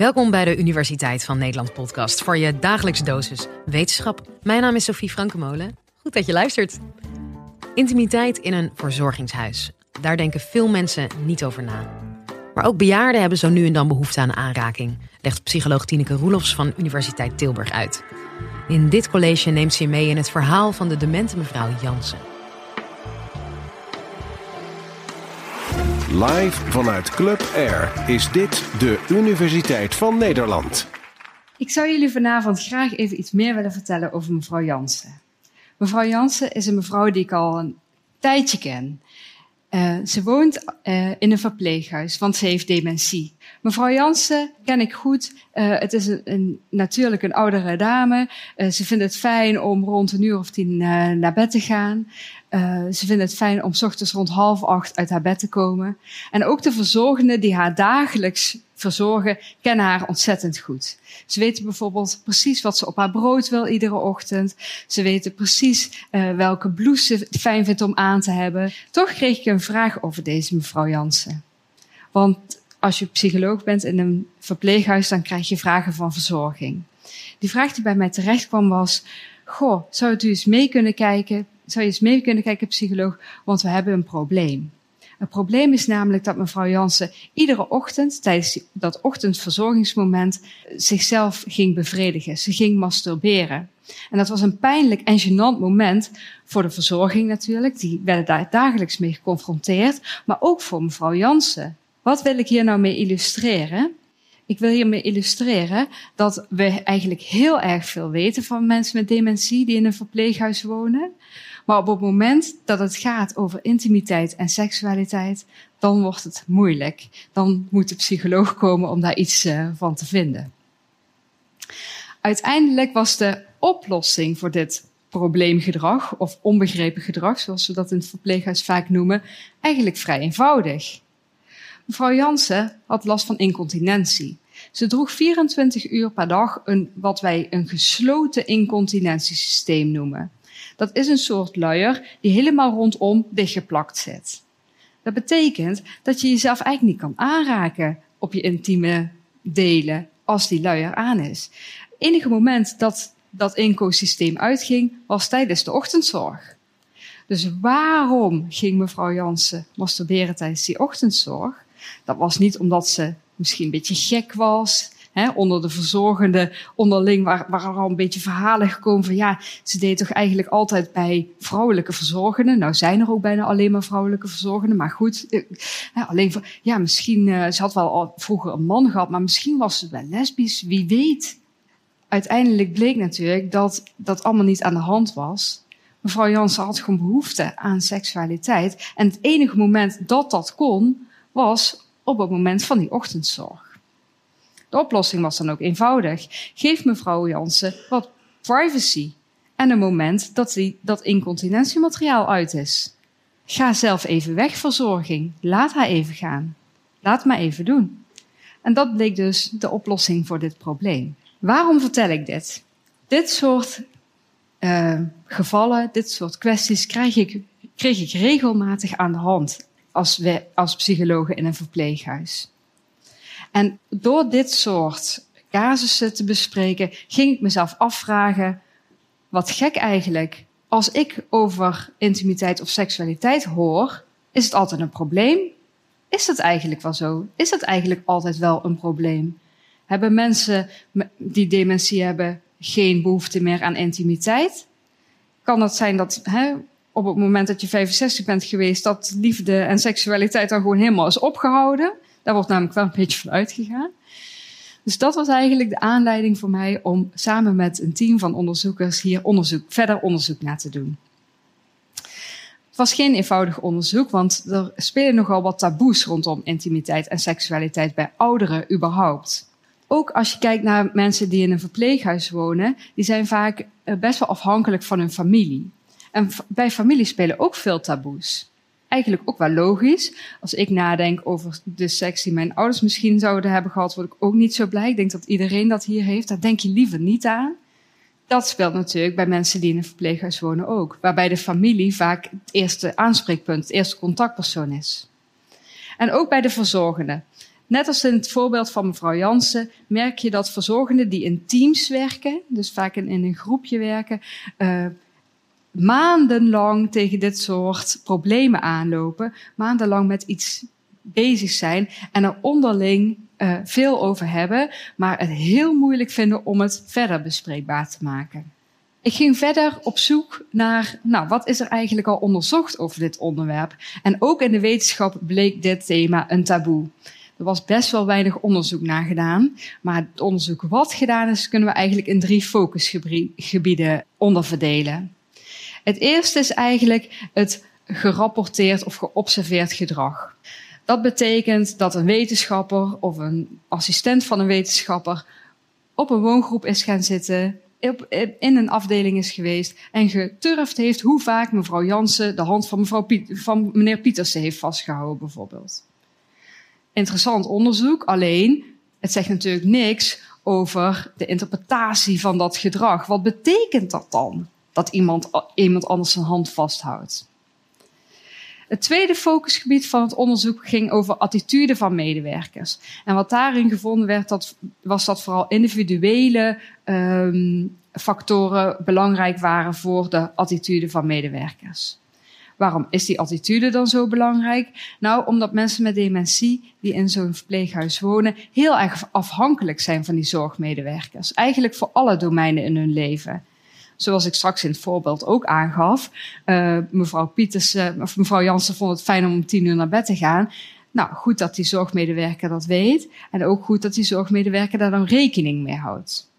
Welkom bij de Universiteit van Nederland podcast voor je dagelijks dosis wetenschap. Mijn naam is Sophie Frankemolen. Goed dat je luistert. Intimiteit in een verzorgingshuis. Daar denken veel mensen niet over na. Maar ook bejaarden hebben zo nu en dan behoefte aan aanraking, legt psycholoog Tineke Roelofs van Universiteit Tilburg uit. In dit college neemt ze je mee in het verhaal van de demente mevrouw Jansen. Live vanuit Club Air is dit de Universiteit van Nederland. Ik zou jullie vanavond graag even iets meer willen vertellen over mevrouw Jansen. Mevrouw Jansen is een mevrouw die ik al een tijdje ken. Uh, ze woont uh, in een verpleeghuis, want ze heeft dementie. Mevrouw Jansen ken ik goed. Uh, het is een, natuurlijk een oudere dame. ze vindt het fijn om rond een uur of tien naar bed te gaan. Ze vindt het fijn om s ochtends rond half acht uit haar bed te komen. En ook de verzorgenden die haar dagelijks verzorgen, kennen haar ontzettend goed. Ze weten bijvoorbeeld precies wat ze op haar brood wil iedere ochtend. Ze weten precies welke blouse ze fijn vindt om aan te hebben. Toch kreeg ik een vraag over deze mevrouw Jansen. Want als je psycholoog bent in een verpleeghuis, dan krijg je vragen van verzorging. Die vraag die bij mij terecht kwam was, goh, zou het u eens mee kunnen kijken zou je eens mee kunnen kijken, psycholoog, want we hebben een probleem. Het probleem is namelijk dat mevrouw Jansen iedere ochtend tijdens dat ochtendverzorgingsmoment zichzelf ging bevredigen. Ze ging masturberen. En dat was een pijnlijk en gênant moment voor de verzorging natuurlijk. Die werden daar dagelijks mee geconfronteerd. Maar ook voor mevrouw Jansen. Wat wil ik hier nou mee illustreren? Ik wil hiermee illustreren dat we eigenlijk heel erg veel weten van mensen met dementie die in een verpleeghuis wonen. Maar op het moment dat het gaat over intimiteit en seksualiteit, dan wordt het moeilijk. Dan moet de psycholoog komen om daar iets uh, van te vinden. Uiteindelijk was de oplossing voor dit probleemgedrag, of onbegrepen gedrag, zoals we dat in het verpleeghuis vaak noemen, eigenlijk vrij eenvoudig. Mevrouw Jansen had last van incontinentie. Ze droeg 24 uur per dag een, wat wij een gesloten incontinentiesysteem noemen. Dat is een soort luier die helemaal rondom dichtgeplakt zit. Dat betekent dat je jezelf eigenlijk niet kan aanraken op je intieme delen als die luier aan is. Het enige moment dat dat inco-systeem uitging was tijdens de ochtendzorg. Dus waarom ging mevrouw Jansen masturberen tijdens die ochtendzorg? Dat was niet omdat ze misschien een beetje gek was onder de verzorgenden onderling waren, waren al een beetje verhalen gekomen van ja, ze deed toch eigenlijk altijd bij vrouwelijke verzorgenden. Nou zijn er ook bijna alleen maar vrouwelijke verzorgenden, maar goed, eh, alleen voor, ja, misschien, uh, ze had wel al vroeger een man gehad, maar misschien was ze wel lesbisch, wie weet. Uiteindelijk bleek natuurlijk dat dat allemaal niet aan de hand was. Mevrouw Jansen had gewoon behoefte aan seksualiteit. En het enige moment dat dat kon, was op het moment van die ochtendzorg. De oplossing was dan ook eenvoudig. Geef mevrouw Jansen wat privacy en een moment dat die, dat incontinentiemateriaal uit is. Ga zelf even weg, verzorging. Laat haar even gaan. Laat maar even doen. En dat bleek dus de oplossing voor dit probleem. Waarom vertel ik dit? Dit soort uh, gevallen, dit soort kwesties krijg ik, kreeg ik regelmatig aan de hand als, we, als psychologen in een verpleeghuis. En door dit soort casussen te bespreken, ging ik mezelf afvragen, wat gek eigenlijk. Als ik over intimiteit of seksualiteit hoor, is het altijd een probleem? Is dat eigenlijk wel zo? Is dat eigenlijk altijd wel een probleem? Hebben mensen die dementie hebben geen behoefte meer aan intimiteit? Kan het zijn dat hè, op het moment dat je 65 bent geweest, dat liefde en seksualiteit dan gewoon helemaal is opgehouden? Daar wordt namelijk wel een beetje van uitgegaan. Dus dat was eigenlijk de aanleiding voor mij om samen met een team van onderzoekers hier onderzoek, verder onderzoek naar te doen. Het was geen eenvoudig onderzoek, want er spelen nogal wat taboes rondom intimiteit en seksualiteit bij ouderen überhaupt. Ook als je kijkt naar mensen die in een verpleeghuis wonen, die zijn vaak eh, best wel afhankelijk van hun familie. En bij familie spelen ook veel taboes eigenlijk ook wel logisch. Als ik nadenk over de seks die mijn ouders misschien zouden hebben gehad, word ik ook niet zo blij. Ik denk dat iedereen dat hier heeft. Daar denk je liever niet aan. Dat speelt natuurlijk bij mensen die in een verpleeghuis wonen ook. Waarbij de familie vaak het eerste aanspreekpunt, het eerste contactpersoon is. En ook bij de verzorgenden. net als in het voorbeeld van mevrouw Jansen, merk je dat verzorgenden die in teams werken, dus vaak in, een groepje werken, uh, maandenlang tegen dit soort problemen aanlopen, maandenlang met iets bezig zijn en er onderling uh, veel over hebben, maar het heel moeilijk vinden om het verder bespreekbaar te maken. Ik ging verder op zoek naar, nou, wat is er eigenlijk al onderzocht over dit onderwerp? En ook in de wetenschap bleek dit thema een taboe. Er was best wel weinig onderzoek naar gedaan, maar het onderzoek wat gedaan is, kunnen we eigenlijk in drie focusgebieden onderverdelen. Het eerste is eigenlijk het gerapporteerd of geobserveerd gedrag. Dat betekent dat een wetenschapper of een assistent van een wetenschapper op een woongroep is gaan zitten, in een afdeling is geweest en geturfd heeft hoe vaak mevrouw Jansen de hand van, mevrouw van meneer Pietersen heeft vastgehouden, bijvoorbeeld. Interessant onderzoek, alleen het zegt natuurlijk niks over de interpretatie van dat gedrag. Wat betekent dat dan, dat iemand, iemand anders zijn hand vasthoudt? Het tweede focusgebied van het onderzoek ging over attitude van medewerkers. En wat daarin gevonden werd, dat, was dat vooral individuele um, factoren belangrijk waren voor de attitude van medewerkers. Waarom is die attitude dan zo belangrijk? Nou, omdat mensen met dementie die in zo'n verpleeghuis wonen heel erg afhankelijk zijn van die zorgmedewerkers. Eigenlijk voor alle domeinen in hun leven zoals ik straks in het voorbeeld ook aangaf. Uh, mevrouw Pieters, of mevrouw Jansen vond het fijn om om tien uur naar bed te gaan. Nou, goed dat die zorgmedewerker dat weet. En ook goed dat die zorgmedewerker daar dan rekening mee houdt.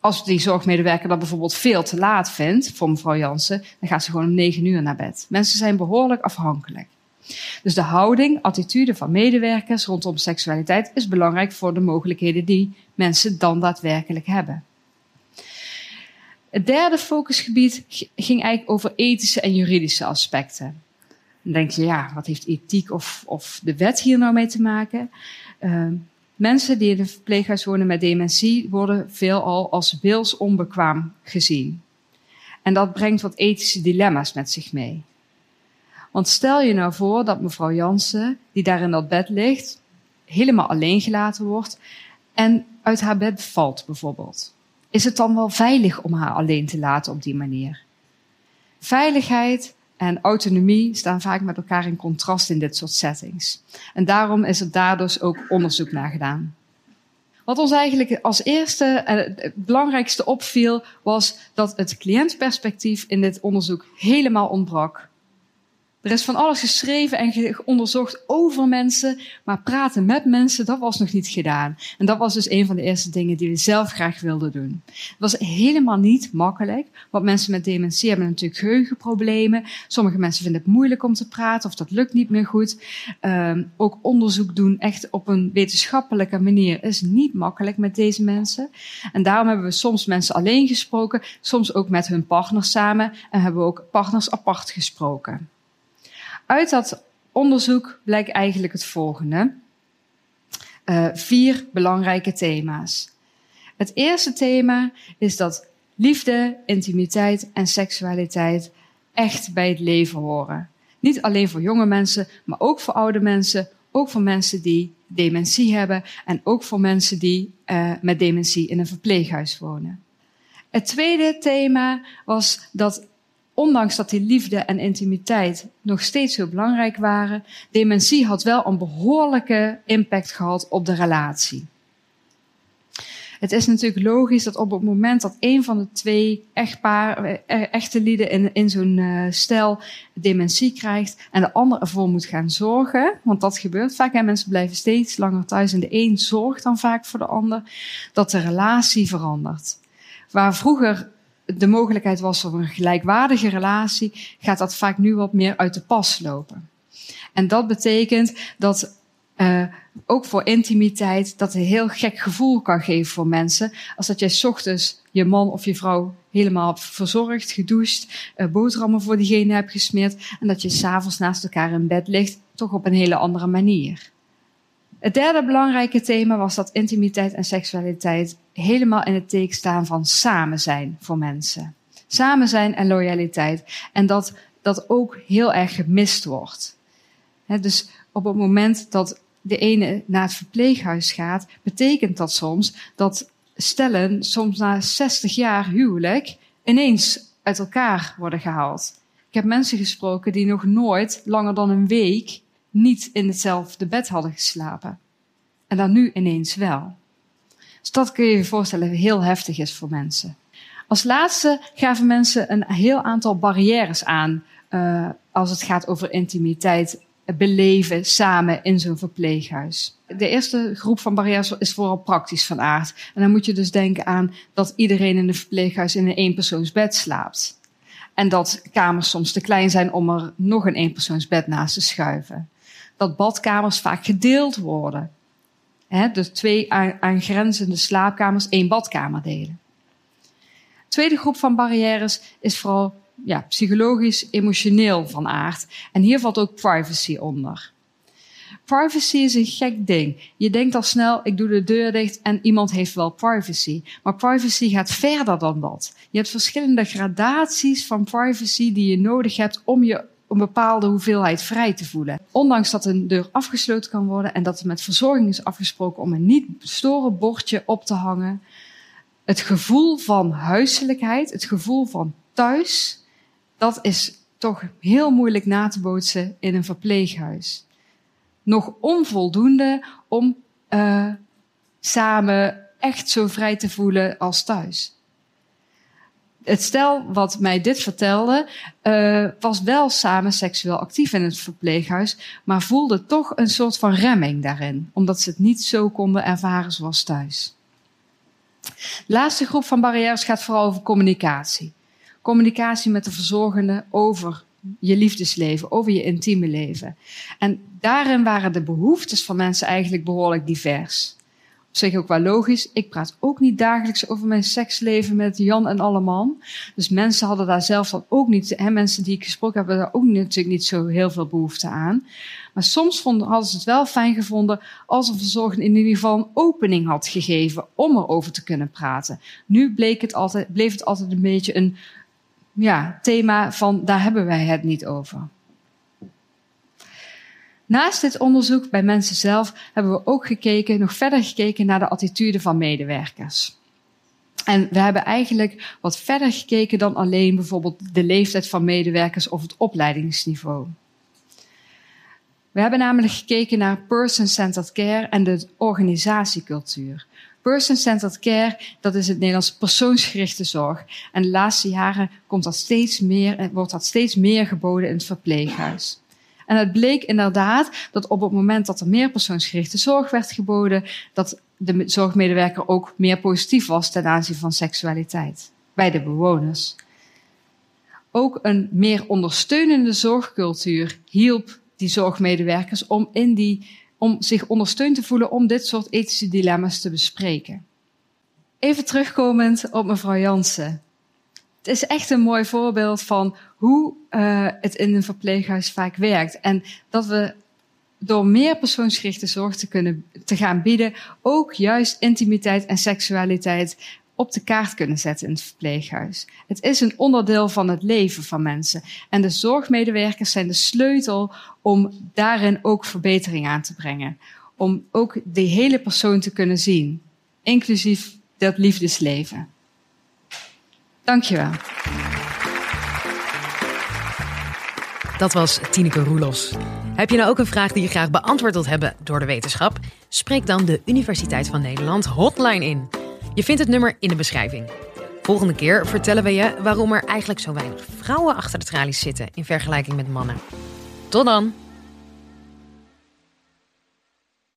Als die zorgmedewerker dat bijvoorbeeld veel te laat vindt, voor mevrouw Jansen, dan gaat ze gewoon om negen uur naar bed. Mensen zijn behoorlijk afhankelijk. Dus de houding, attitude van medewerkers rondom seksualiteit is belangrijk voor de mogelijkheden die mensen dan daadwerkelijk hebben. Het derde focusgebied ging eigenlijk over ethische en juridische aspecten. Dan denk je, ja, wat heeft ethiek of, of de wet hier nou mee te maken? Uh, mensen die in een verpleeghuis wonen met dementie worden veelal als wilsonbekwaam gezien. En dat brengt wat ethische dilemma's met zich mee. Want stel je nou voor dat mevrouw Jansen, die daar in dat bed ligt, helemaal alleen gelaten wordt en uit haar bed valt bijvoorbeeld is het dan wel veilig om haar alleen te laten op die manier? Veiligheid en autonomie staan vaak met elkaar in contrast in dit soort settings. En daarom is er daar dus ook onderzoek naar gedaan. Wat ons eigenlijk als eerste en het belangrijkste opviel, was dat het cliëntperspectief in dit onderzoek helemaal ontbrak. Er is van alles geschreven en onderzocht over mensen, maar praten met mensen, dat was nog niet gedaan. En dat was dus een van de eerste dingen die we zelf graag wilden doen. Het was helemaal niet makkelijk, want mensen met dementie hebben natuurlijk geheugenproblemen. Sommige mensen vinden het moeilijk om te praten of dat lukt niet meer goed. Um, ook onderzoek doen echt op een wetenschappelijke manier is niet makkelijk met deze mensen. En daarom hebben we soms mensen alleen gesproken, soms ook met hun partners samen en hebben we ook partners apart gesproken. Uit dat onderzoek blijkt eigenlijk het volgende. Uh, vier belangrijke thema's. Het eerste thema is dat liefde, intimiteit en seksualiteit echt bij het leven horen. Niet alleen voor jonge mensen, maar ook voor oude mensen, ook voor mensen die dementie hebben en ook voor mensen die uh, met dementie in een verpleeghuis wonen. Het tweede thema was dat ondanks dat die liefde en intimiteit nog steeds heel belangrijk waren, dementie had wel een behoorlijke impact gehad op de relatie. Het is natuurlijk logisch dat op het moment dat een van de twee echtpaar, eh, echte lieden in, in zo'n uh, stel dementie krijgt en de ander ervoor moet gaan zorgen, want dat gebeurt vaak en mensen blijven steeds langer thuis en de een zorgt dan vaak voor de ander, dat de relatie verandert. Waar vroeger de mogelijkheid was voor een gelijkwaardige relatie, gaat dat vaak nu wat meer uit de pas lopen. En dat betekent dat uh, ook voor intimiteit dat een heel gek gevoel kan geven voor mensen. Als dat jij ochtends je man of je vrouw helemaal hebt verzorgd, gedoucht, uh, boterhammen voor diegene hebt gesmeerd en dat je s'avonds naast elkaar in bed ligt, toch op een hele andere manier. Het derde belangrijke thema was dat intimiteit en seksualiteit helemaal in het teken staan van samen zijn voor mensen. Samen zijn en loyaliteit. En dat dat ook heel erg gemist wordt. dus op het moment dat de ene naar het verpleeghuis gaat, betekent dat soms dat stellen soms na 60 jaar huwelijk ineens uit elkaar worden gehaald. Ik heb mensen gesproken die nog nooit langer dan een week niet in hetzelfde bed hadden geslapen. En dan nu ineens wel. Dus dat kun je je voorstellen heel heftig is voor mensen. Als laatste gaven mensen een heel aantal barrières aan uh, als het gaat over intimiteit beleven samen in zo'n verpleeghuis. De eerste groep van barrières is vooral praktisch van aard. En dan moet je dus denken aan dat iedereen in een verpleeghuis in een eenpersoonsbed slaapt. En dat kamers soms te klein zijn om er nog een eenpersoonsbed naast te schuiven. Dat badkamers vaak gedeeld worden. He, dus twee aangrenzende slaapkamers één badkamer delen. tweede groep van barrières is vooral ja, psychologisch, emotioneel van aard. En hier valt ook privacy onder. Privacy is een gek ding. Je denkt al snel, ik doe de deur dicht en iemand heeft wel privacy. Maar privacy gaat verder dan dat. Je hebt verschillende gradaties van privacy die je nodig hebt om je een bepaalde hoeveelheid vrij te voelen. Ondanks dat een deur afgesloten kan worden en dat er met verzorging is afgesproken om een niet storen bordje op te hangen. Het gevoel van huiselijkheid, het gevoel van thuis, dat is toch heel moeilijk na te bootsen in een verpleeghuis. Nog onvoldoende om uh, samen echt zo vrij te voelen als thuis. Het stel wat mij dit vertelde, uh, was wel samen seksueel actief in het verpleeghuis, maar voelde toch een soort van remming daarin, omdat ze het niet zo konden ervaren zoals thuis. De laatste groep van barrières gaat vooral over communicatie communicatie met de verzorgende over je liefdesleven, over je intieme leven. En daarin waren de behoeftes van mensen eigenlijk behoorlijk divers. Op zich ook wel logisch. Ik praat ook niet dagelijks over mijn seksleven met Jan en Alleman. Dus mensen hadden daar zelf dan ook niet, hè, mensen die ik gesproken heb, hebben daar ook natuurlijk niet zo heel veel behoefte aan. Maar soms vonden, hadden ze het wel fijn gevonden als een verzorgende in ieder geval een opening had gegeven om erover te kunnen praten. Nu bleek het altijd, bleef het altijd een beetje een ja, thema van daar hebben wij het niet over. Naast dit onderzoek bij mensen zelf hebben we ook gekeken, nog verder gekeken naar de attitude van medewerkers. En we hebben eigenlijk wat verder gekeken dan alleen bijvoorbeeld de leeftijd van medewerkers of het opleidingsniveau. We hebben namelijk gekeken naar person-centered care en de organisatiecultuur. Person-centered care, dat is het Nederlands persoonsgerichte zorg. En de laatste jaren komt dat steeds meer, wordt dat steeds meer geboden in het verpleeghuis. En het bleek inderdaad dat op het moment dat er meer persoonsgerichte zorg werd geboden, dat de zorgmedewerker ook meer positief was ten aanzien van seksualiteit bij de bewoners. Ook een meer ondersteunende zorgcultuur hielp die zorgmedewerkers om in die om zich ondersteund te voelen om dit soort ethische dilemma's te bespreken. Even terugkomend op mevrouw Jansen. Het is echt een mooi voorbeeld van hoe uh, het in een verpleeghuis vaak werkt. En dat we door meer persoonsgerichte zorg te kunnen te gaan bieden, ook juist intimiteit en seksualiteit op de kaart kunnen zetten in het verpleeghuis. Het is een onderdeel van het leven van mensen. En de zorgmedewerkers zijn de sleutel om daarin ook verbetering aan te brengen. Om ook de hele persoon te kunnen zien, inclusief dat liefdesleven. Dankjewel. Dat was Tineke Roelos. Heb je nou ook een vraag die je graag beantwoord wilt hebben door de wetenschap? Spreek dan de Universiteit van Nederland hotline in. Je vindt het nummer in de beschrijving. Volgende keer vertellen we je waarom er eigenlijk zo weinig vrouwen achter de tralies zitten in vergelijking met mannen. Tot dan!